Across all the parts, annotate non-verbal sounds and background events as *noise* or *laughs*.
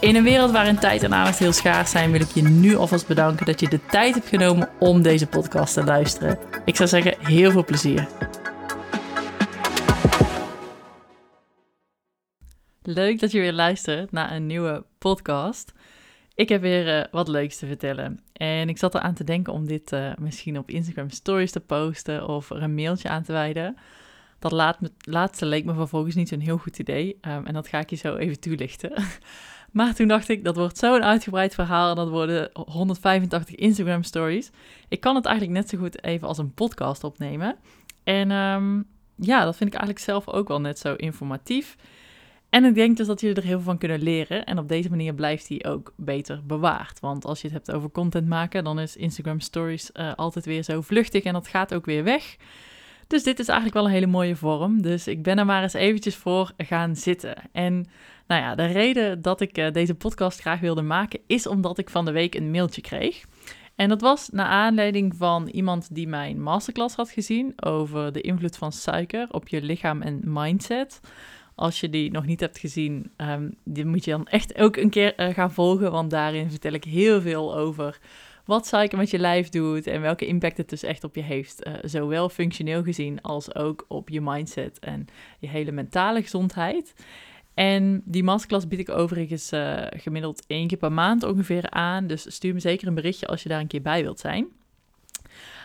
In een wereld waarin tijd en aandacht heel schaars zijn, wil ik je nu alvast bedanken dat je de tijd hebt genomen om deze podcast te luisteren. Ik zou zeggen, heel veel plezier. Leuk dat je weer luistert naar een nieuwe podcast. Ik heb weer uh, wat leuks te vertellen. En ik zat eraan te denken om dit uh, misschien op Instagram Stories te posten of er een mailtje aan te wijden. Dat laatste leek me vervolgens niet zo'n heel goed idee. Um, en dat ga ik je zo even toelichten. *laughs* Maar toen dacht ik, dat wordt zo'n uitgebreid verhaal en dat worden 185 Instagram stories. Ik kan het eigenlijk net zo goed even als een podcast opnemen. En um, ja, dat vind ik eigenlijk zelf ook wel net zo informatief. En ik denk dus dat jullie er heel veel van kunnen leren. En op deze manier blijft die ook beter bewaard. Want als je het hebt over content maken, dan is Instagram Stories uh, altijd weer zo vluchtig en dat gaat ook weer weg. Dus dit is eigenlijk wel een hele mooie vorm. Dus ik ben er maar eens eventjes voor gaan zitten. En nou ja, de reden dat ik uh, deze podcast graag wilde maken is omdat ik van de week een mailtje kreeg. En dat was naar aanleiding van iemand die mijn masterclass had gezien over de invloed van suiker op je lichaam en mindset. Als je die nog niet hebt gezien, um, die moet je dan echt ook een keer uh, gaan volgen, want daarin vertel ik heel veel over wat suiker met je lijf doet en welke impact het dus echt op je heeft. Uh, zowel functioneel gezien als ook op je mindset en je hele mentale gezondheid. En die masterclass bied ik overigens uh, gemiddeld één keer per maand ongeveer aan. Dus stuur me zeker een berichtje als je daar een keer bij wilt zijn.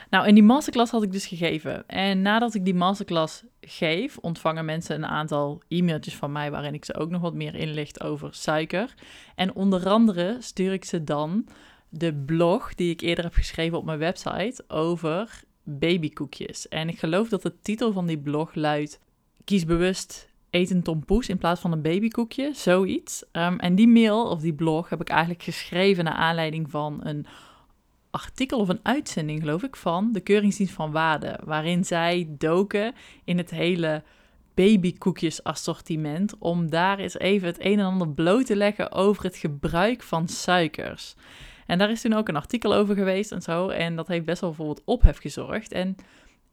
Nou, in die masterclass had ik dus gegeven. En nadat ik die masterclass geef, ontvangen mensen een aantal e-mailtjes van mij waarin ik ze ook nog wat meer inlicht over suiker. En onder andere stuur ik ze dan de blog die ik eerder heb geschreven op mijn website over babykoekjes. En ik geloof dat de titel van die blog luidt: Kies bewust eet een tompoes in plaats van een babykoekje, zoiets. Um, en die mail of die blog heb ik eigenlijk geschreven naar aanleiding van een artikel of een uitzending, geloof ik, van de Keuringsdienst van Waarde, waarin zij doken in het hele babykoekjes assortiment om daar eens even het een en ander bloot te leggen over het gebruik van suikers. En daar is toen ook een artikel over geweest en zo. En dat heeft best wel voor wat ophef gezorgd. En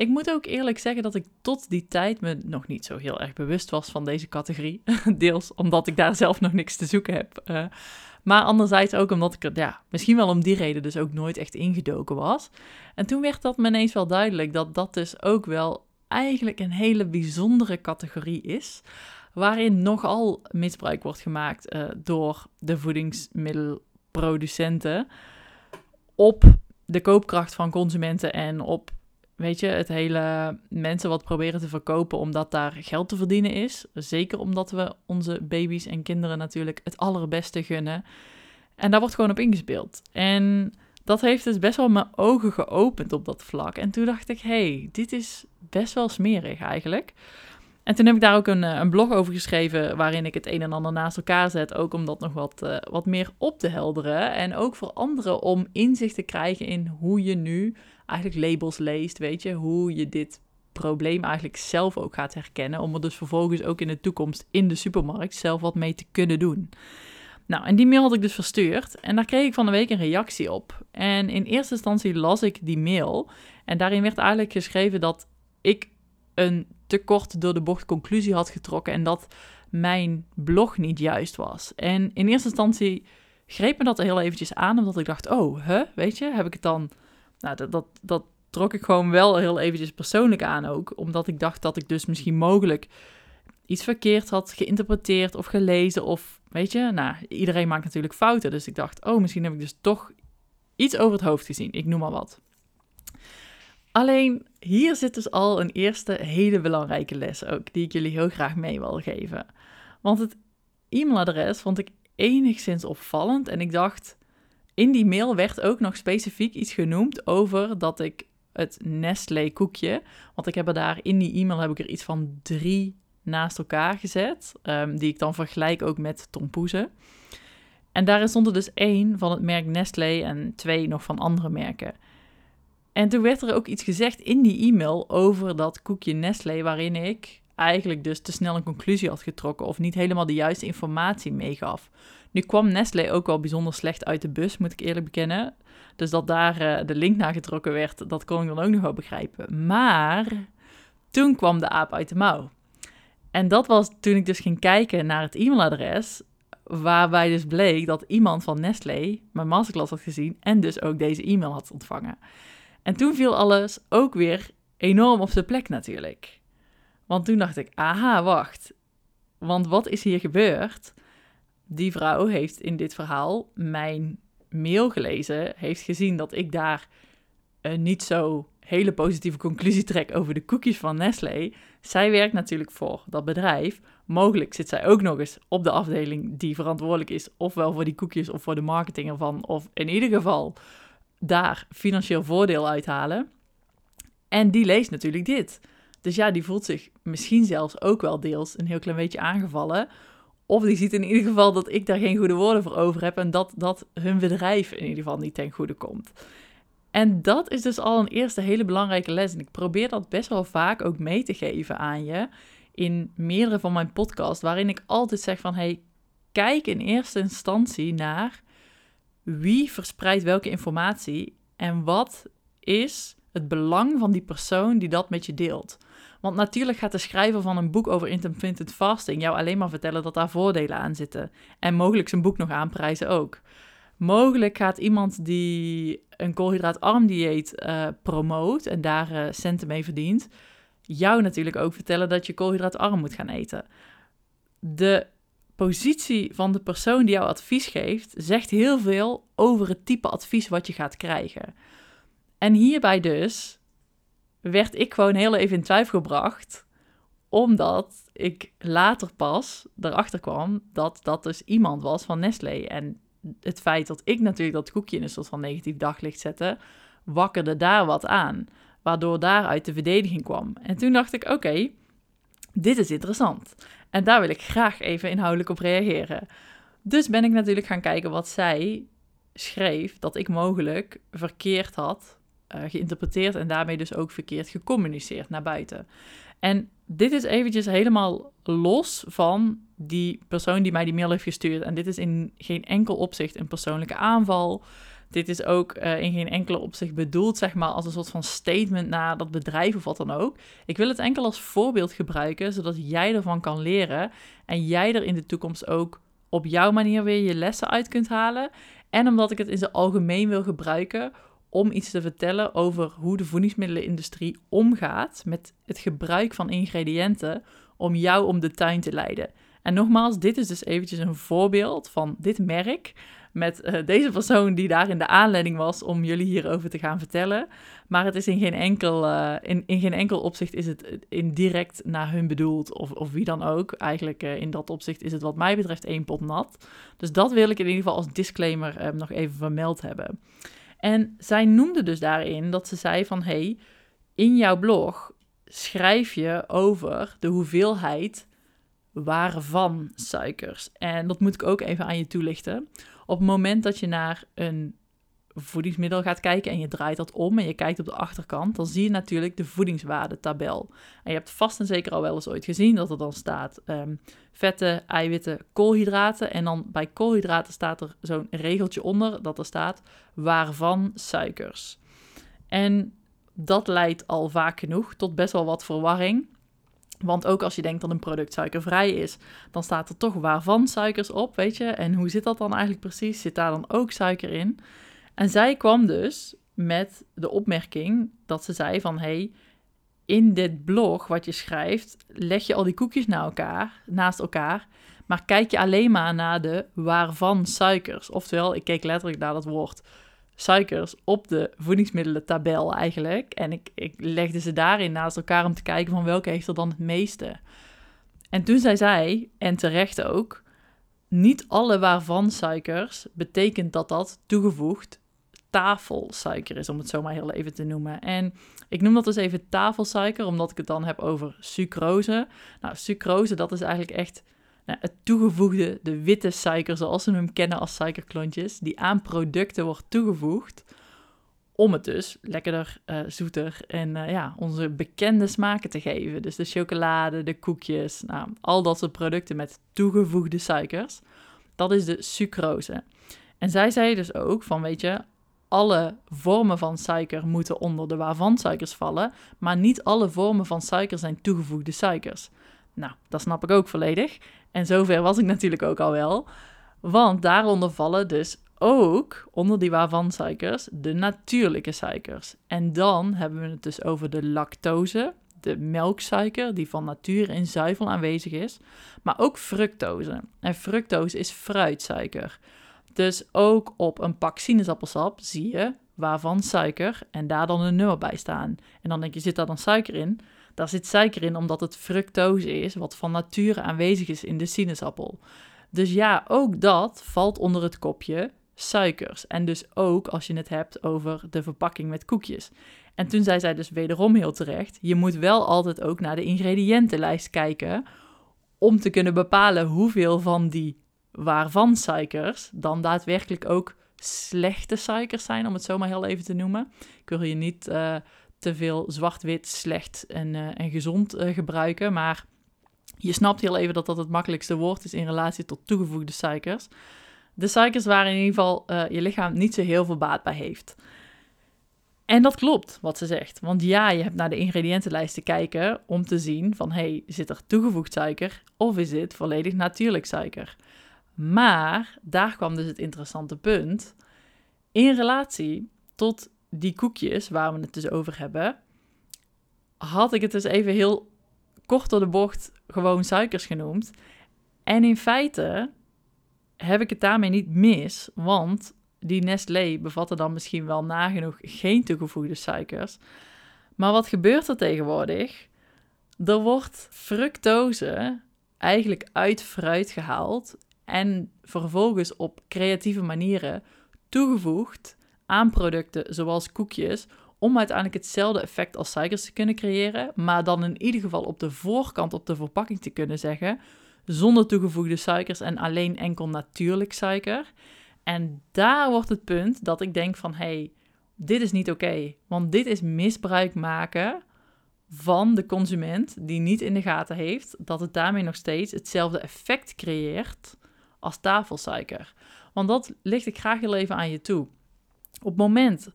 ik moet ook eerlijk zeggen dat ik tot die tijd me nog niet zo heel erg bewust was van deze categorie. *laughs* Deels omdat ik daar zelf nog niks te zoeken heb. Uh, maar anderzijds ook omdat ik er, ja, misschien wel om die reden dus ook nooit echt ingedoken was. En toen werd dat me ineens wel duidelijk dat dat dus ook wel eigenlijk een hele bijzondere categorie is. Waarin nogal misbruik wordt gemaakt uh, door de voedingsmiddel producenten op de koopkracht van consumenten en op, weet je, het hele mensen wat proberen te verkopen omdat daar geld te verdienen is. Zeker omdat we onze baby's en kinderen natuurlijk het allerbeste gunnen. En daar wordt gewoon op ingespeeld. En dat heeft dus best wel mijn ogen geopend op dat vlak. En toen dacht ik, hey, dit is best wel smerig eigenlijk. En toen heb ik daar ook een, eh, een, blog over geschreven waarin ik het een en ander naast elkaar zet. Ook om dat nog wat, uh, wat meer op te helderen. En ook voor anderen om inzicht te krijgen in hoe je nu eigenlijk labels leest. Weet je, hoe je dit probleem eigenlijk zelf ook gaat herkennen. Om er dus vervolgens ook in de toekomst in de supermarkt zelf wat mee te kunnen doen. Nou, en die mail had ik dus verstuurd. En daar kreeg ik van de week een reactie op. En in eerste instantie las ik die mail. En daarin werd eigenlijk geschreven dat ik een te kort door de bocht conclusie had getrokken en dat mijn blog niet juist was. En in eerste instantie greep me dat heel eventjes aan, omdat ik dacht, oh, hè, weet je, heb ik het dan... Nou, dat, dat, trok ik gewoon wel heel eventjes persoonlijk aan ook, omdat ik dacht dat ik dus misschien mogelijk iets verkeerd had geïnterpreteerd of gelezen of, weet je, nou, iedereen maakt natuurlijk fouten. Dus ik dacht, oh, misschien heb ik dus toch iets over het hoofd gezien, ik noem maar wat. Alleen hier zit dus al een eerste hele belangrijke les ook, die ik jullie heel graag mee wil geven. Want het e-mailadres vond ik enigszins opvallend en ik dacht, in die mail werd ook nog specifiek iets genoemd over dat ik het Nestlé koekje, want ik heb er daar in die e-mail heb ik er iets van drie naast elkaar gezet, um, die ik dan vergelijk ook met tompoezen. En daarin stond er dus één van het merk Nestlé en twee nog van andere merken. En toen werd er ook iets gezegd in die e-mail over dat koekje Nestlé, waarin ik eigenlijk dus te snel een conclusie had getrokken of niet helemaal de juiste informatie meegaf. Nu kwam Nestlé ook wel bijzonder slecht uit de bus, moet ik eerlijk bekennen. Dus dat daar uh, de link naar getrokken werd, dat kon ik dan ook nog wel begrijpen. Maar toen kwam de aap uit de mouw. En dat was toen ik dus ging kijken naar het e-mailadres, waarbij dus bleek dat iemand van Nestlé mijn masterclass had gezien en dus ook deze e-mail had ontvangen. En toen viel alles ook weer enorm op zijn plek natuurlijk. Want toen dacht ik, aha, wacht. Want wat is hier gebeurd? Die vrouw heeft in dit verhaal mijn mail gelezen, heeft gezien dat ik daar een niet zo hele positieve conclusie trek over de koekjes van Nestlé. Zij werkt natuurlijk voor dat bedrijf. Mogelijk zit zij ook nog eens op de afdeling die verantwoordelijk is, ofwel voor die koekjes of voor de marketing ervan, of in ieder geval daar financieel voordeel uithalen. En die leest natuurlijk dit. Dus ja, die voelt zich misschien zelfs ook wel deels een heel klein beetje aangevallen. Of die ziet in ieder geval dat ik daar geen goede woorden voor over heb en dat, dat hun bedrijf in ieder geval niet ten goede komt. En dat is dus al een eerste hele belangrijke les. En ik probeer dat best wel vaak ook mee te geven aan je in meerdere van mijn podcasts, waarin ik altijd zeg van hey, kijk in eerste instantie naar wie verspreidt welke informatie en wat is het belang van die persoon die dat met je deelt. Want natuurlijk gaat de schrijver van een boek over intermittent fasting jou alleen maar vertellen dat daar voordelen aan zitten. En mogelijk zijn boek nog aanprijzen ook. Mogelijk gaat iemand die een koolhydraatarm dieet uh, promoot en daar uh, centen mee verdient, jou natuurlijk ook vertellen dat je koolhydraatarm moet gaan eten. De positie van de persoon die jou advies geeft, zegt heel veel over het type advies wat je gaat krijgen. En hierbij dus werd ik gewoon heel even in twijfel gebracht, omdat ik later pas erachter kwam dat dat dus iemand was van Nestlé. En het feit dat ik natuurlijk dat koekje in een soort van negatief daglicht zette, wakkerde daar wat aan, waardoor daaruit de verdediging kwam. En toen dacht ik, oké, dit is interessant. En daar wil ik graag even inhoudelijk op reageren. Dus ben ik natuurlijk gaan kijken wat zij schreef dat ik mogelijk verkeerd had uh, geïnterpreteerd en daarmee dus ook verkeerd gecommuniceerd naar buiten. En dit is eventjes helemaal los van die persoon die mij die mail heeft gestuurd. En dit is in geen enkel opzicht een persoonlijke aanval. Dit is ook uh, in geen enkele opzicht bedoeld, zeg maar, als een soort van statement naar dat bedrijf of wat dan ook. Ik wil het enkel als voorbeeld gebruiken, zodat jij ervan kan leren en jij er in de toekomst ook op jouw manier weer je lessen uit kunt halen. En omdat ik het in zijn algemeen wil gebruiken om iets te vertellen over hoe de voedingsmiddelenindustrie omgaat met het gebruik van ingrediënten om jou om de tuin te leiden. En nogmaals, dit is dus eventjes een voorbeeld van dit merk met uh, deze persoon die daar in de aanleiding was om jullie hierover te gaan vertellen. Maar het is in geen enkel, uh, in, geen enkel opzicht is het indirect naar hun bedoeld of, of wie dan ook. Eigenlijk uh, in dat opzicht is het wat mij betreft één pot nat. Dus dat wil ik in ieder geval als disclaimer nog even vermeld hebben. En zij noemde dus daarin dat ze zei van hey, in jouw blog schrijf je over de hoeveelheid waarvan suikers. En dat moet ik ook even aan je toelichten. Op het moment dat je naar een voedingsmiddel gaat kijken en je draait dat om en je kijkt op de achterkant, dan zie je natuurlijk de voedingswaardetabel. En je hebt vast en zeker al wel eens ooit gezien dat er dan staat um, vetten, eiwitten, koolhydraten. En dan bij koolhydraten staat er zo'n regeltje onder dat er staat waarvan suikers. En dat leidt al vaak genoeg tot best wel wat verwarring. Want ook als je denkt dat een product suikervrij is, dan staat er toch waarvan suikers op, weet je? En hoe zit dat dan eigenlijk precies? Zit daar dan ook suiker in? En zij kwam dus met de opmerking dat ze zei van... hey, in dit blog wat je schrijft, leg je al die koekjes naar elkaar, naast elkaar... maar kijk je alleen maar naar de waarvan suikers. Oftewel, ik keek letterlijk naar dat woord suikers op de voedingsmiddelen tabel eigenlijk. En ik, ik legde ze daarin naast elkaar om te kijken van welke heeft er dan het meeste. En toen zei zij, en terecht ook, niet alle waarvan suikers betekent dat dat toegevoegd tafelsuiker is, om het zo maar heel even te noemen. En ik noem dat dus even tafelsuiker, omdat ik het dan heb over sucrose. Nou, sucrose, dat is eigenlijk echt nou, het toegevoegde, de witte suiker, zoals we hem kennen als suikerklontjes, die aan producten wordt toegevoegd om het dus lekkerder, uh, zoeter en uh, ja, onze bekende smaken te geven. Dus de chocolade, de koekjes, nou, al dat soort producten met toegevoegde suikers. Dat is de sucrose. En zij zei dus ook van, weet je, alle vormen van suiker moeten onder de waarvan suikers vallen, maar niet alle vormen van suiker zijn toegevoegde suikers. Nou, dat snap ik ook volledig. En zover was ik natuurlijk ook al wel. Want daaronder vallen dus ook onder die waarvan suikers de natuurlijke suikers. En dan hebben we het dus over de lactose, de melksuiker die van nature in zuivel aanwezig is, maar ook fructose. En fructose is fruitsuiker. Dus ook op een pak sinaasappelsap zie je waarvan suiker en daar dan een nummer bij staan. En dan denk je, zit daar dan suiker in? Daar zit suiker in omdat het fructose is, wat van nature aanwezig is in de sinaasappel. Dus ja, ook dat valt onder het kopje suikers. En dus ook als je het hebt over de verpakking met koekjes. En toen zei zij dus wederom heel terecht: je moet wel altijd ook naar de ingrediëntenlijst kijken. Om te kunnen bepalen hoeveel van die waarvan suikers dan daadwerkelijk ook slechte suikers zijn, om het zo maar heel even te noemen. Ik wil je niet uh, te veel zwart-wit, slecht en, uh, en gezond uh, gebruiken, maar je snapt heel even dat dat het makkelijkste woord is in relatie tot toegevoegde suikers. De suikers waar in ieder geval je lichaam niet zo heel veel baat bij heeft. En dat klopt wat ze zegt. Want ja, je hebt naar de ingrediëntenlijst te kijken om te zien van hey, zit er toegevoegd suiker of is dit volledig natuurlijk suiker? Maar daar kwam dus het interessante punt. In relatie tot die koekjes waar we het dus over hebben, had ik het dus even heel kort door de bocht gewoon suikers genoemd. En in feite heb ik het daarmee niet mis, want die Nestlé bevatten dan misschien wel nagenoeg geen toegevoegde suikers. Maar wat gebeurt er tegenwoordig? Er wordt fructose eigenlijk uit fruit gehaald en vervolgens op creatieve manieren toegevoegd aan producten zoals koekjes om uiteindelijk hetzelfde effect als suikers te kunnen creëren, maar dan in ieder geval op de voorkant op de verpakking te kunnen zeggen zonder toegevoegde suikers en alleen enkel natuurlijk suiker. En daar wordt het punt dat ik denk van hey, dit is niet oké, want dit is misbruik maken van de consument die niet in de gaten heeft dat het daarmee nog steeds hetzelfde effect creëert als tafelsuiker. Want dat licht ik graag heel even aan je toe. Op het moment,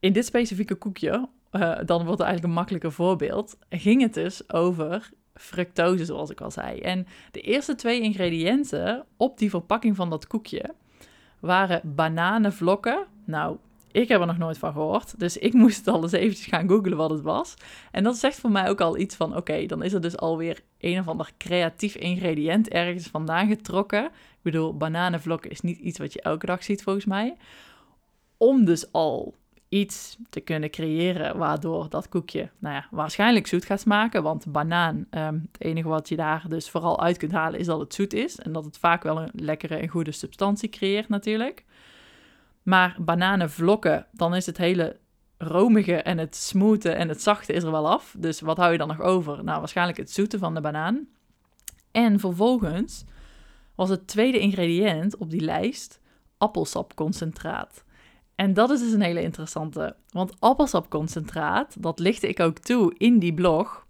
in dit specifieke koekje, uh, dan wordt het eigenlijk een makkelijker voorbeeld, ging het dus over fructose, zoals ik al zei. En de eerste twee ingrediënten op die verpakking van dat koekje waren bananenvlokken. Nou, ik heb er nog nooit van gehoord. Dus ik moest het al eens eventjes gaan googlen wat het was. En dat zegt voor mij ook al iets van... oké, dan is er dus alweer een of ander creatief ingrediënt ergens vandaan getrokken. Ik bedoel, bananenvlokken is niet iets wat je elke dag ziet volgens mij. Om dus al iets te kunnen creëren waardoor dat koekje nou ja, waarschijnlijk zoet gaat smaken. Want banaan, um, het enige wat je daar dus vooral uit kunt halen is dat het zoet is. En dat het vaak wel een lekkere en goede substantie creëert natuurlijk. Maar bananenvlokken, dan is het hele romige en het smoothe en het zachte is er wel af. Dus wat hou je dan nog over? Nou, waarschijnlijk het zoete van de banaan. En vervolgens was het tweede ingrediënt op die lijst appelsapconcentraat. En dat is dus een hele interessante, want appelsapconcentraat, dat lichtte ik ook toe in die blog,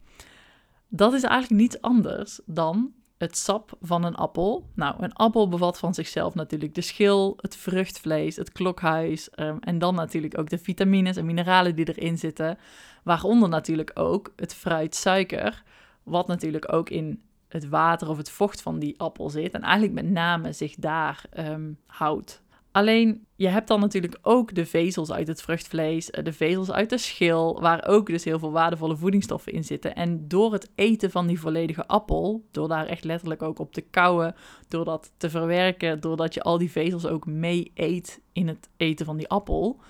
dat is eigenlijk niets anders dan het sap van een appel. Nou, een appel bevat van zichzelf natuurlijk de schil, het vruchtvlees, het klokhuis um, en dan natuurlijk ook de vitamines en mineralen die erin zitten. Waaronder natuurlijk ook het fruitsuiker, wat natuurlijk ook in het water of het vocht van die appel zit en eigenlijk met name zich daar um, houdt. Alleen je hebt dan natuurlijk ook de vezels uit het vruchtvlees, eh, de vezels uit de schil, waar ook dus heel veel waardevolle voedingsstoffen in zitten. En door het eten van die volledige appel, door daar echt letterlijk ook op te kauwen, door dat te verwerken, doordat je al die vezels ook mee eet in het eten van die appel,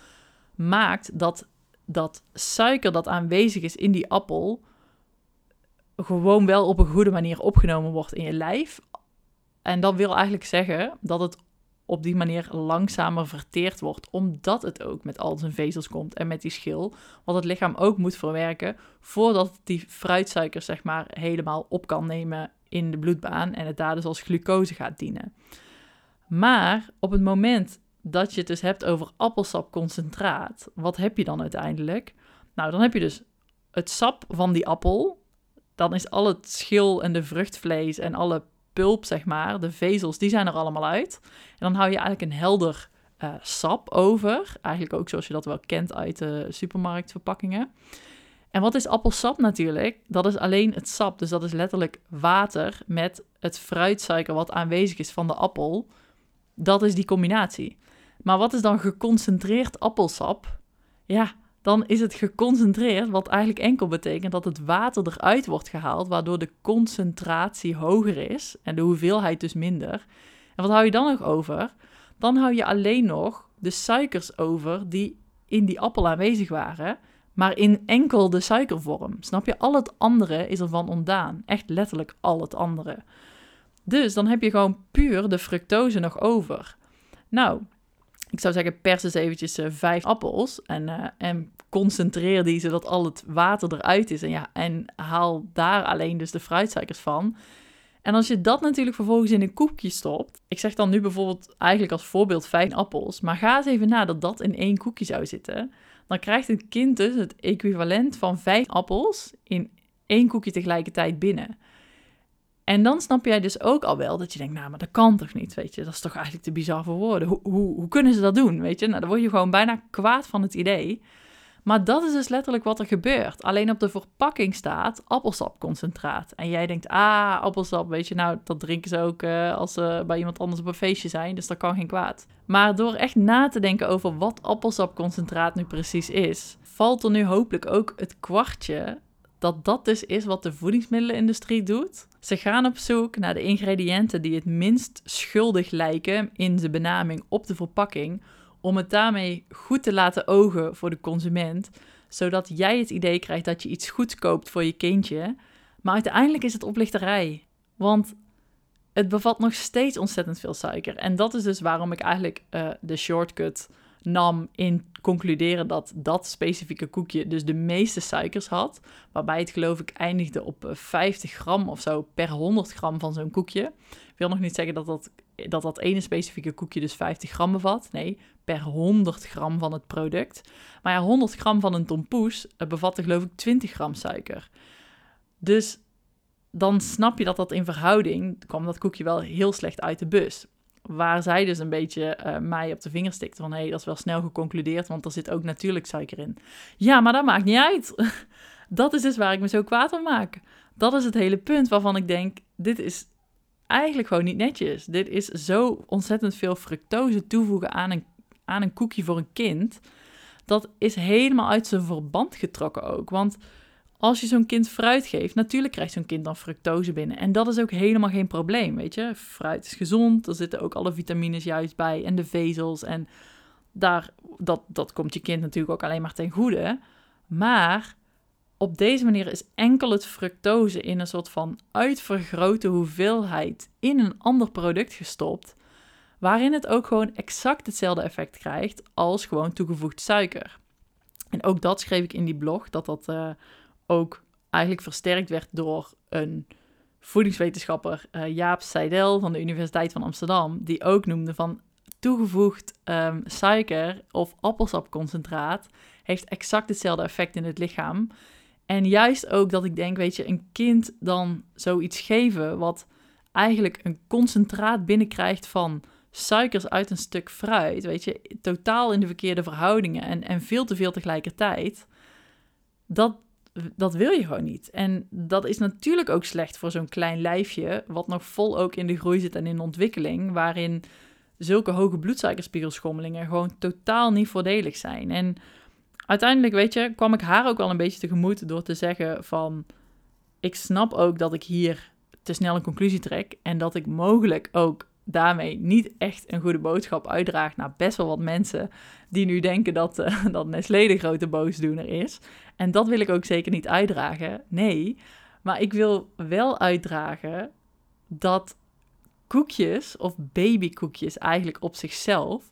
maakt dat dat suiker dat aanwezig is in die appel gewoon wel op een goede manier opgenomen wordt in je lijf. En dat wil eigenlijk zeggen dat het op die manier langzamer verteerd wordt, omdat het ook met al zijn vezels komt en met die schil, wat het lichaam ook moet verwerken voordat die fruitsuikers zeg maar helemaal op kan nemen in de bloedbaan en het daar dus als glucose gaat dienen. Maar op het moment dat je het dus hebt over appelsapconcentraat, wat heb je dan uiteindelijk? Nou, dan heb je dus het sap van die appel. Dan is al het schil en de vruchtvlees en alle pulp, zeg maar, de vezels, die zijn er allemaal uit. En dan hou je eigenlijk een helder uh, sap over. Eigenlijk ook zoals je dat wel kent uit de supermarktverpakkingen. En wat is appelsap natuurlijk? Dat is alleen het sap. Dus dat is letterlijk water met het fruitsuiker wat aanwezig is van de appel. Dat is die combinatie. Maar wat is dan geconcentreerd appelsap? Ja, dan is het geconcentreerd, wat eigenlijk enkel betekent dat het water eruit wordt gehaald, waardoor de concentratie hoger is en de hoeveelheid dus minder. En wat hou je dan nog over? Dan hou je alleen nog de suikers over die in die appel aanwezig waren, maar in enkel de suikervorm. Snap je? Al het andere is ervan ontdaan. Echt letterlijk al het andere. Dus dan heb je gewoon puur de fructose nog over. Nou, ik zou zeggen, pers eens eventjes uh, vijf appels en, uh, en concentreer die zodat al het water eruit is. En, ja, en haal daar alleen dus de fruitsuikers van. En als je dat natuurlijk vervolgens in een koekje stopt. Ik zeg dan nu bijvoorbeeld eigenlijk als voorbeeld vijf appels. Maar ga eens even na dat dat in één koekje zou zitten. Dan krijgt een kind dus het equivalent van vijf appels in één koekje tegelijkertijd binnen. En dan snap jij dus ook al wel dat je denkt, nou, maar dat kan toch niet, weet je. Dat is toch eigenlijk te bizar voor woorden. Hoe, hoe, hoe kunnen ze dat doen, weet je? Nou, dan word je gewoon bijna kwaad van het idee. Maar dat is dus letterlijk wat er gebeurt. Alleen op de verpakking staat appelsapconcentraat. En jij denkt, ah, appelsap, weet je, nou, dat drinken ze ook uh, als ze bij iemand anders op een feestje zijn. Dus dat kan geen kwaad. Maar door echt na te denken over wat appelsapconcentraat nu precies is, valt er nu hopelijk ook het kwartje dat dat dus is wat de voedingsmiddelenindustrie doet. Ze gaan op zoek naar de ingrediënten die het minst schuldig lijken in de benaming op de verpakking, om het daarmee goed te laten ogen voor de consument, zodat jij het idee krijgt dat je iets goeds koopt voor je kindje. Maar uiteindelijk is het oplichterij, want het bevat nog steeds ontzettend veel suiker. En dat is dus waarom ik eigenlijk uh, de shortcut nam in concluderen dat dat specifieke koekje dus de meeste suikers had. Waarbij het geloof ik eindigde op 50 eh, gram of zo per 100 gram van zo'n koekje. Ik wil nog niet zeggen dat dat, dat dat ene specifieke koekje dus 50 gram bevat. Nee, per 100 gram van het product. Maar ja, 100 gram van een tompoes eh, bevatte geloof ik 20 gram suiker. Dus dan snap je dat dat in verhouding kwam dat koekje wel heel slecht uit de bus. Waar zij dus een beetje uh, mij op de vinger stikt van... hé, hey, dat is wel snel geconcludeerd, want er zit ook natuurlijk suiker in. Ja, maar dat maakt niet uit. *laughs* dat is dus waar ik me zo kwaad van maak. Dat is het hele punt waarvan ik denk... dit is eigenlijk gewoon niet netjes. Dit is zo ontzettend veel fructose toevoegen aan een, aan een koekje voor een kind... dat is helemaal uit zijn verband getrokken ook. Want als je zo'n kind fruit geeft, natuurlijk krijgt zo'n kind dan fructose binnen. En dat is ook helemaal geen probleem, weet je. Fruit is gezond, er zitten ook alle vitamines juist bij en de vezels. En daar, dat, dat komt je kind natuurlijk ook alleen maar ten goede. Maar op deze manier is enkel het fructose in een soort van uitvergrote hoeveelheid in een ander product gestopt, waarin het ook gewoon exact hetzelfde effect krijgt als gewoon toegevoegd suiker. En ook dat schreef ik in die blog, dat dat uh, ook eigenlijk versterkt werd door een voedingswetenschapper, uh, Jaap Seidel van de Universiteit van Amsterdam, die ook noemde van toegevoegd um, suiker of appelsapconcentraat heeft exact hetzelfde effect in het lichaam. En juist ook dat ik denk, weet je, een kind dan zoiets geven wat eigenlijk een concentraat binnenkrijgt van suikers uit een stuk fruit, weet je, totaal in de verkeerde verhoudingen en, en veel te veel tegelijkertijd, dat, dat wil je gewoon niet. En dat is natuurlijk ook slecht voor zo'n klein lijfje, wat nog vol ook in de groei zit en in ontwikkeling, waarin zulke hoge bloedsuikerspiegelschommelingen gewoon totaal niet voordelig zijn. En uiteindelijk, weet je, kwam ik haar ook wel een beetje tegemoet door te zeggen van, ik snap ook dat ik hier te snel een conclusie trek en dat ik mogelijk ook daarmee niet echt een goede boodschap uitdraagt naar best wel wat mensen die nu denken dat, uh, *laughs* dat Nestlé de grote boosdoener is. En dat wil ik ook zeker niet uitdragen. Nee, maar ik wil wel uitdragen dat koekjes of babykoekjes eigenlijk op zichzelf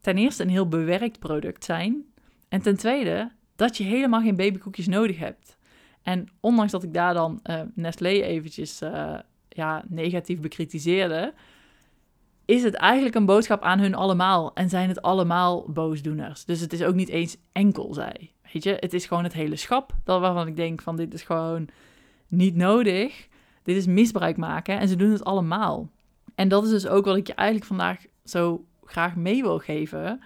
ten eerste een heel bewerkt product zijn. En ten tweede dat je helemaal geen babykoekjes nodig hebt. En ondanks dat ik daar dan uh, Nestlé eventjes uh, ja, negatief bekritiseerde, is het eigenlijk een boodschap aan hun allemaal en zijn het allemaal boosdoeners. Dus het is ook niet eens enkel zij. Weet je, het is gewoon het hele schap dat waarvan ik denk van dit is gewoon niet nodig. Dit is misbruik maken en ze doen het allemaal. En dat is dus ook wat ik je eigenlijk vandaag zo graag mee wil geven.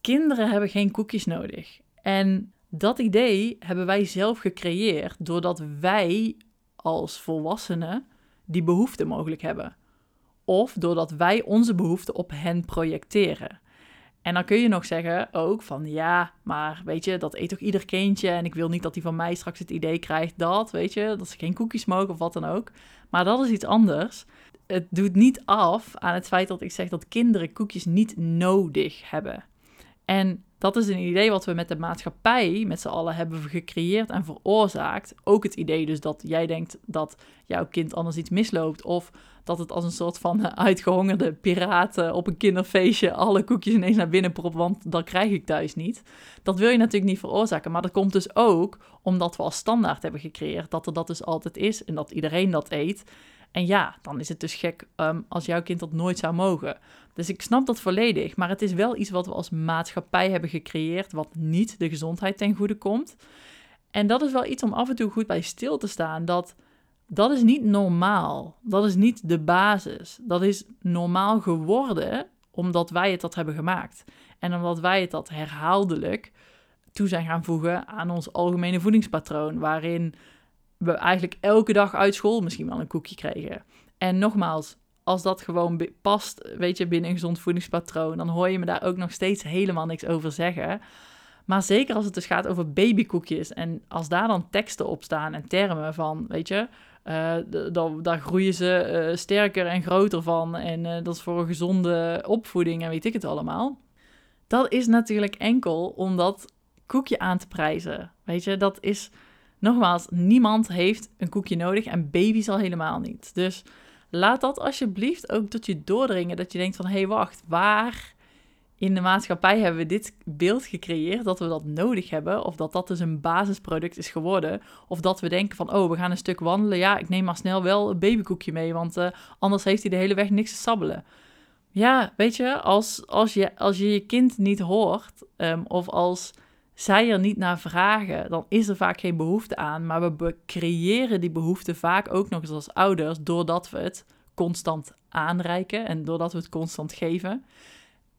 Kinderen hebben geen koekjes nodig. En dat idee hebben wij zelf gecreëerd doordat wij als volwassenen die behoefte mogelijk hebben. Of doordat wij onze behoefte op hen projecteren. En dan kun je nog zeggen ook van ja, maar weet je, dat eet toch ieder kindje en ik wil niet dat hij van mij straks het idee krijgt dat, weet je, dat ze geen koekjes mogen of wat dan ook. Maar dat is iets anders. Het doet niet af aan het feit dat ik zeg dat kinderen koekjes niet nodig hebben. En dat is een idee wat we met de maatschappij met z'n allen hebben gecreëerd en veroorzaakt. Ook het idee dus dat jij denkt dat jouw kind anders iets misloopt. Of dat het als een soort van uitgehongerde piraten op een kinderfeestje alle koekjes ineens naar binnen propt, want dat krijg ik thuis niet. Dat wil je natuurlijk niet veroorzaken. Maar dat komt dus ook omdat we als standaard hebben gecreëerd dat er dat dus altijd is en dat iedereen dat eet. En ja, dan is het dus gek um, als jouw kind dat nooit zou mogen. Dus ik snap dat volledig, maar het is wel iets wat we als maatschappij hebben gecreëerd, wat niet de gezondheid ten goede komt. En dat is wel iets om af en toe goed bij stil te staan, dat dat is niet normaal. Dat is niet de basis. Dat is normaal geworden omdat wij het dat hebben gemaakt. En omdat wij het dat herhaaldelijk toe zijn gaan voegen aan ons algemene voedingspatroon, waarin we eigenlijk elke dag uit school misschien wel een koekje kregen. En nogmaals, als dat gewoon past, weet je, binnen een gezond voedingspatroon, dan hoor je me daar ook nog steeds helemaal niks over zeggen. Maar zeker als het dus gaat over babykoekjes en als daar dan teksten op staan en termen van, weet je, uh, daar groeien ze uh, sterker en groter van en uh, dat is voor een gezonde opvoeding en weet ik het allemaal. Dat is natuurlijk enkel om dat koekje aan te prijzen. Weet je, dat is nogmaals, niemand heeft een koekje nodig en baby's al helemaal niet. Dus laat dat alsjeblieft ook tot je doordringen. Dat je denkt van, hé hey, wacht, waar in de maatschappij hebben we dit beeld gecreëerd dat we dat nodig hebben? Of dat dat dus een basisproduct is geworden? Of dat we denken van, oh, we gaan een stuk wandelen. Ja, ik neem maar snel wel een babykoekje mee, want uh, anders heeft hij de hele weg niks te sabbelen. Ja, weet je, als, als, je, als je je kind niet hoort, um, of als zij er niet naar vragen, dan is er vaak geen behoefte aan. Maar we creëren die behoefte vaak ook nog eens als ouders, doordat we het constant aanreiken en doordat we het constant geven.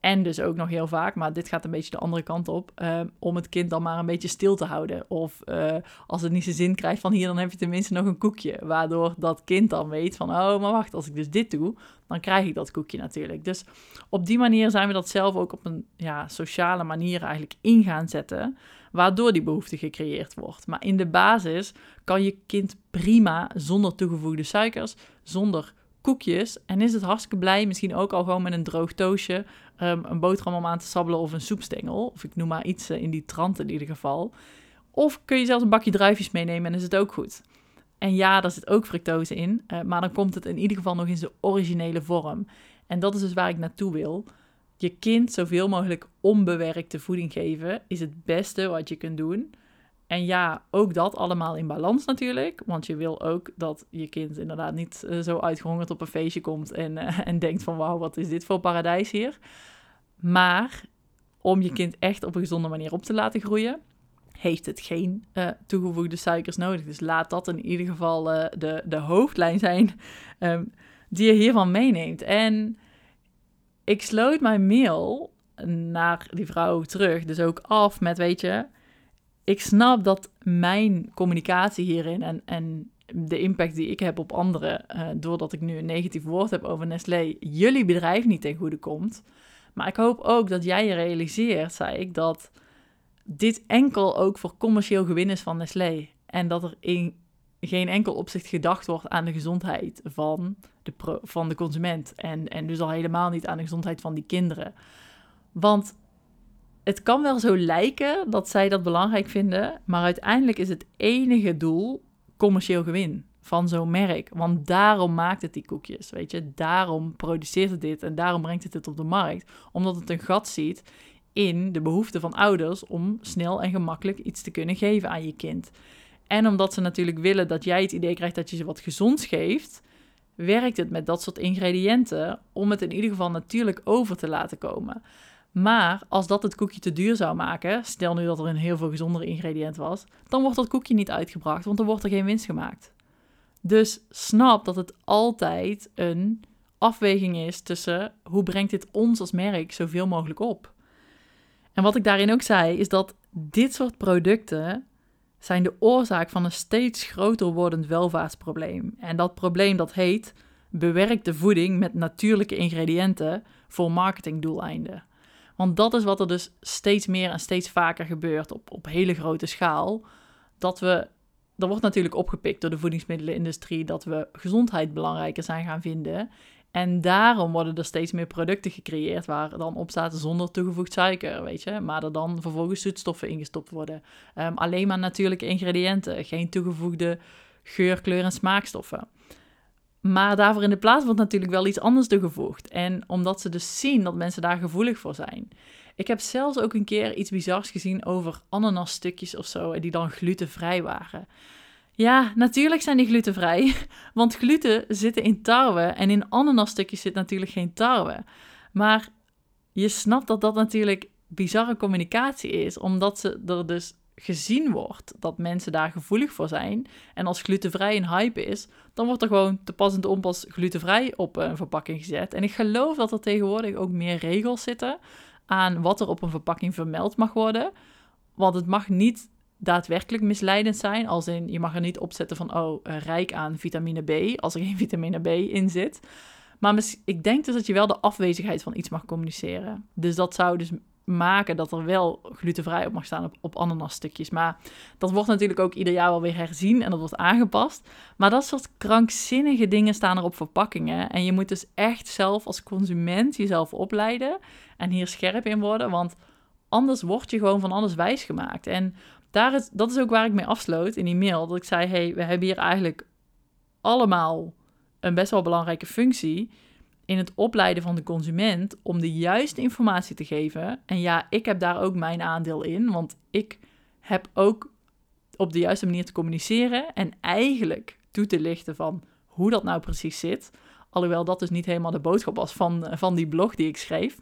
En dus ook nog heel vaak, maar dit gaat een beetje de andere kant op, uh, om het kind dan maar een beetje stil te houden. Of uh, als het niet zijn zin krijgt van hier, dan heb je tenminste nog een koekje. Waardoor dat kind dan weet van, oh, maar wacht, als ik dus dit doe, dan krijg ik dat koekje natuurlijk. Dus op die manier zijn we dat zelf ook op een ja, sociale manier eigenlijk in gaan zetten, waardoor die behoefte gecreëerd wordt. Maar in de basis kan je kind prima zonder toegevoegde suikers, zonder koekjes en is het hartstikke blij, misschien ook al gewoon met een droog toosje, um, een boterham om aan te sabbelen of een soepstengel. Of ik noem maar iets uh, in die trant in ieder geval. Of kun je zelfs een bakje druifjes meenemen en is het ook goed. En ja, daar zit ook fructose in, uh, maar dan komt het in ieder geval nog in zijn originele vorm. En dat is dus waar ik naartoe wil. Je kind zoveel mogelijk onbewerkte voeding geven is het beste wat je kunt doen. En ja, ook dat allemaal in balans natuurlijk. Want je wil ook dat je kind inderdaad niet uh, zo uitgehongerd op een feestje komt en, uh, *laughs* en denkt van wauw, wat is dit voor paradijs hier. Maar om je kind echt op een gezonde manier op te laten groeien, heeft het geen uh, toegevoegde suikers nodig. Dus laat dat in ieder geval de, de hoofdlijn zijn um, *laughs* die je hiervan meeneemt. En ik sloot mijn mail naar die vrouw terug, dus ook af met, weet je, ik snap dat mijn communicatie hierin en, en de impact die ik heb op anderen, uh, doordat ik nu een negatief woord heb over Nestlé, jullie bedrijf niet ten goede komt. Maar ik hoop ook dat jij je realiseert, zei ik, dat dit enkel ook voor commercieel gewin is van Nestlé. En dat er in geen enkel opzicht gedacht wordt aan de gezondheid van de, van de consument. En, en dus al helemaal niet aan de gezondheid van die kinderen. Want het kan wel zo lijken dat zij dat belangrijk vinden, maar uiteindelijk is het enige doel commercieel gewin van zo'n merk. Want daarom maakt het die koekjes, weet je. Daarom produceert het dit en daarom brengt het het op de markt. Omdat het een gat ziet in de behoefte van ouders om snel en gemakkelijk iets te kunnen geven aan je kind. En omdat ze natuurlijk willen dat jij het idee krijgt dat je ze wat gezonds geeft, werkt het met dat soort ingrediënten om het in ieder geval natuurlijk over te laten komen. Maar als dat het koekje te duur zou maken, stel nu dat er een heel veel gezondere ingrediënt was, dan wordt dat koekje niet uitgebracht, want dan wordt er geen winst gemaakt. Dus snap dat het altijd een afweging is tussen hoe brengt dit ons als merk zoveel mogelijk op. En wat ik daarin ook zei, is dat dit soort producten zijn de oorzaak van een steeds groter wordend welvaartsprobleem. En dat probleem dat heet bewerkte voeding met natuurlijke ingrediënten voor marketingdoeleinden. Want dat is wat er dus steeds meer en steeds vaker gebeurt op, op hele grote schaal. Dat we, er wordt natuurlijk opgepikt door de voedingsmiddelenindustrie dat we gezondheid belangrijker zijn gaan vinden. En daarom worden er steeds meer producten gecreëerd waar dan op staat zonder toegevoegd suiker, weet je. Maar er dan vervolgens zoetstoffen ingestopt worden. Ehm, alleen maar natuurlijke ingrediënten, geen toegevoegde geur, kleur en smaakstoffen. Maar daarvoor in de plaats wordt natuurlijk wel iets anders toegevoegd. En omdat ze dus zien dat mensen daar gevoelig voor zijn. Ik heb zelfs ook een keer iets bizars gezien over ananasstukjes of zo, die dan glutenvrij waren. Ja, natuurlijk zijn die glutenvrij, *laughs* want gluten zitten in tarwe en in ananasstukjes zit natuurlijk geen tarwe. Maar je snapt dat dat natuurlijk bizarre communicatie is, omdat ze er dus gezien wordt dat mensen daar gevoelig voor zijn. En als glutenvrij een hype is, dan wordt er gewoon te pas en te onpas glutenvrij op een verpakking gezet. En ik geloof dat er tegenwoordig ook meer regels zitten aan wat er op een verpakking vermeld mag worden. Want het mag niet daadwerkelijk misleidend zijn. Als in, je mag er niet opzetten van, oh, eh, rijk aan vitamine B, als er geen *laughs* vitamine B in zit. Maar ik denk dus dat je wel de afwezigheid van iets mag communiceren. Dus dat zou dus maken dat er wel glutenvrij op mag staan op, op ananasstukjes. Maar dat wordt natuurlijk ook ieder jaar wel weer herzien en dat wordt aangepast. Maar dat soort krankzinnige dingen staan er op verpakkingen. En je moet dus echt zelf als consument jezelf opleiden en hier scherp in worden. Want anders word je gewoon van alles wijsgemaakt. En daar is, dat is ook waar ik mee afsloot in die mail. Dat ik zei, hey, we hebben hier eigenlijk allemaal een best wel belangrijke functie in het opleiden van de consument om de juiste informatie te geven. En ja, ik heb daar ook mijn aandeel in, want ik heb ook op de juiste manier te communiceren en eigenlijk toe te lichten van hoe dat nou precies zit. Alhoewel dat dus niet helemaal de boodschap was van, van die blog die ik schreef.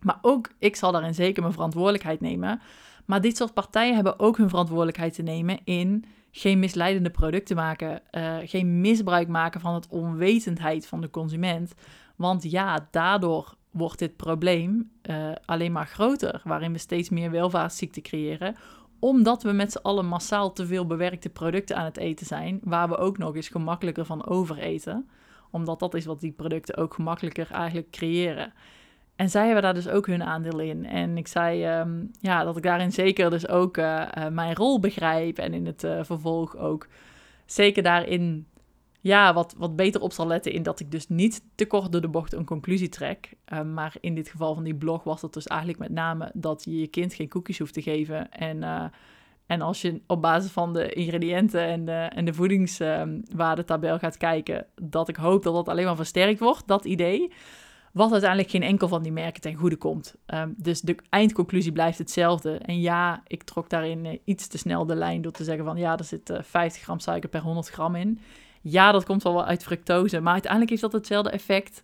Maar ook ik zal daarin zeker mijn verantwoordelijkheid nemen. Maar dit soort partijen hebben ook hun verantwoordelijkheid te nemen in geen misleidende producten maken, uh, geen misbruik maken van het onwetendheid van de consument. Want ja, daardoor wordt dit probleem uh, alleen maar groter, waarin we steeds meer welvaartsziekten creëren, omdat we met z'n allen massaal te veel bewerkte producten aan het eten zijn, waar we ook nog eens gemakkelijker van overeten, omdat dat is wat die producten ook gemakkelijker eigenlijk creëren. En zij hebben daar dus ook hun aandeel in. En ik zei um, ja, dat ik daarin zeker dus ook uh, uh, mijn rol begrijp. En in het vervolg ook zeker daarin ja, wat, wat beter op zal letten. In dat ik dus niet te kort door de bocht een conclusie trek. Ehm, maar in dit geval van die blog was het dus eigenlijk met name dat je je kind geen koekjes hoeft te geven. En, en als je op basis van de ingrediënten en de, en de voedingswaardetabel gaat kijken, dat ik hoop dat dat alleen maar versterkt wordt, dat idee. Wat uiteindelijk geen enkel van die merken ten goede komt. Ehm, dus de eindconclusie blijft hetzelfde. En ja, ik trok daarin uh, iets te snel de lijn door te zeggen van ja, er zit uh, eh, 50 gram suiker per 100 gram in. Ja, dat komt wel uit fructose, maar uiteindelijk heeft dat hetzelfde effect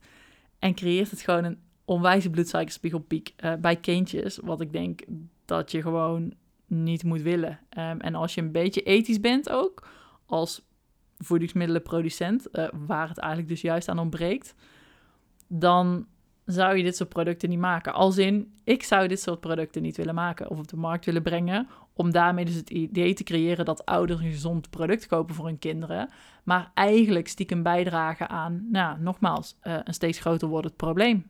en creëert het gewoon een onwijze bloedsuikerspiegelpiek uh, bij kindjes. Wat ik denk dat je gewoon niet moet willen. Um, en als je een beetje ethisch bent ook, als voedingsmiddelenproducent, waar het eigenlijk dus juist aan ontbreekt dan zou je dit soort producten niet maken. Als in, ik zou dit soort producten niet willen maken of op de markt willen brengen, om daarmee dus het idee te creëren dat ouders een gezond product kopen voor hun kinderen, maar eigenlijk stiekem bijdragen aan, nou, nogmaals, uh, een steeds groter wordend probleem.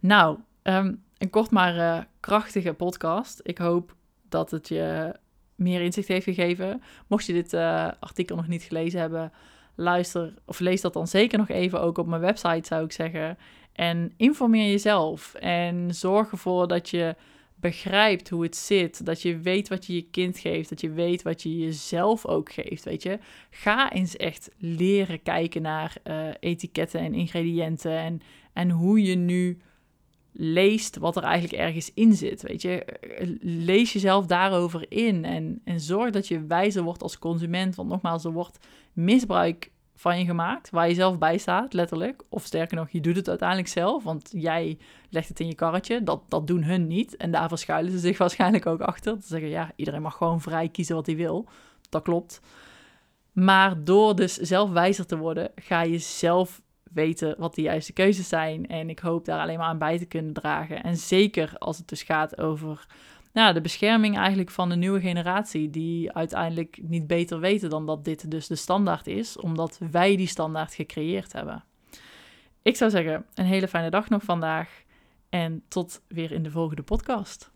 Nou, um, een kort maar uh, krachtige podcast. Ik hoop dat het je meer inzicht heeft gegeven. Mocht je dit uh, artikel nog niet gelezen hebben, luister of lees dat dan zeker nog even ook op mijn website, zou ik zeggen. En informeer jezelf en zorg ervoor dat je begrijpt hoe het zit, dat je weet wat je je kind geeft, dat je weet wat je jezelf ook geeft, weet je. Ga eens echt leren kijken naar uh, etiketten en ingrediënten en, en hoe je nu leest wat er eigenlijk ergens in zit, weet je. Lees jezelf daarover in en, en zorg dat je wijzer wordt als consument, want nogmaals, er wordt misbruik van je gemaakt, waar je zelf bij staat, letterlijk. Of sterker nog, je doet het uiteindelijk zelf, want jij legt het in je karretje. Dat, dat doen hun niet. En daar verschuilen ze zich *laughs* waarschijnlijk ook achter. Te zeggen, ja, iedereen mag gewoon vrij kiezen wat hij wil. Dat klopt. Maar door dus zelf wijzer te worden, ga je zelf weten wat de juiste keuzes zijn. En ik hoop daar alleen maar aan bij te kunnen dragen. En zeker als het dus gaat over nou, de bescherming eigenlijk van de nieuwe generatie, die uiteindelijk niet beter weten dan dat dit dus de standaard is, omdat wij die standaard gecreëerd hebben. Ik zou zeggen, een hele fijne dag nog vandaag en tot weer in de volgende podcast.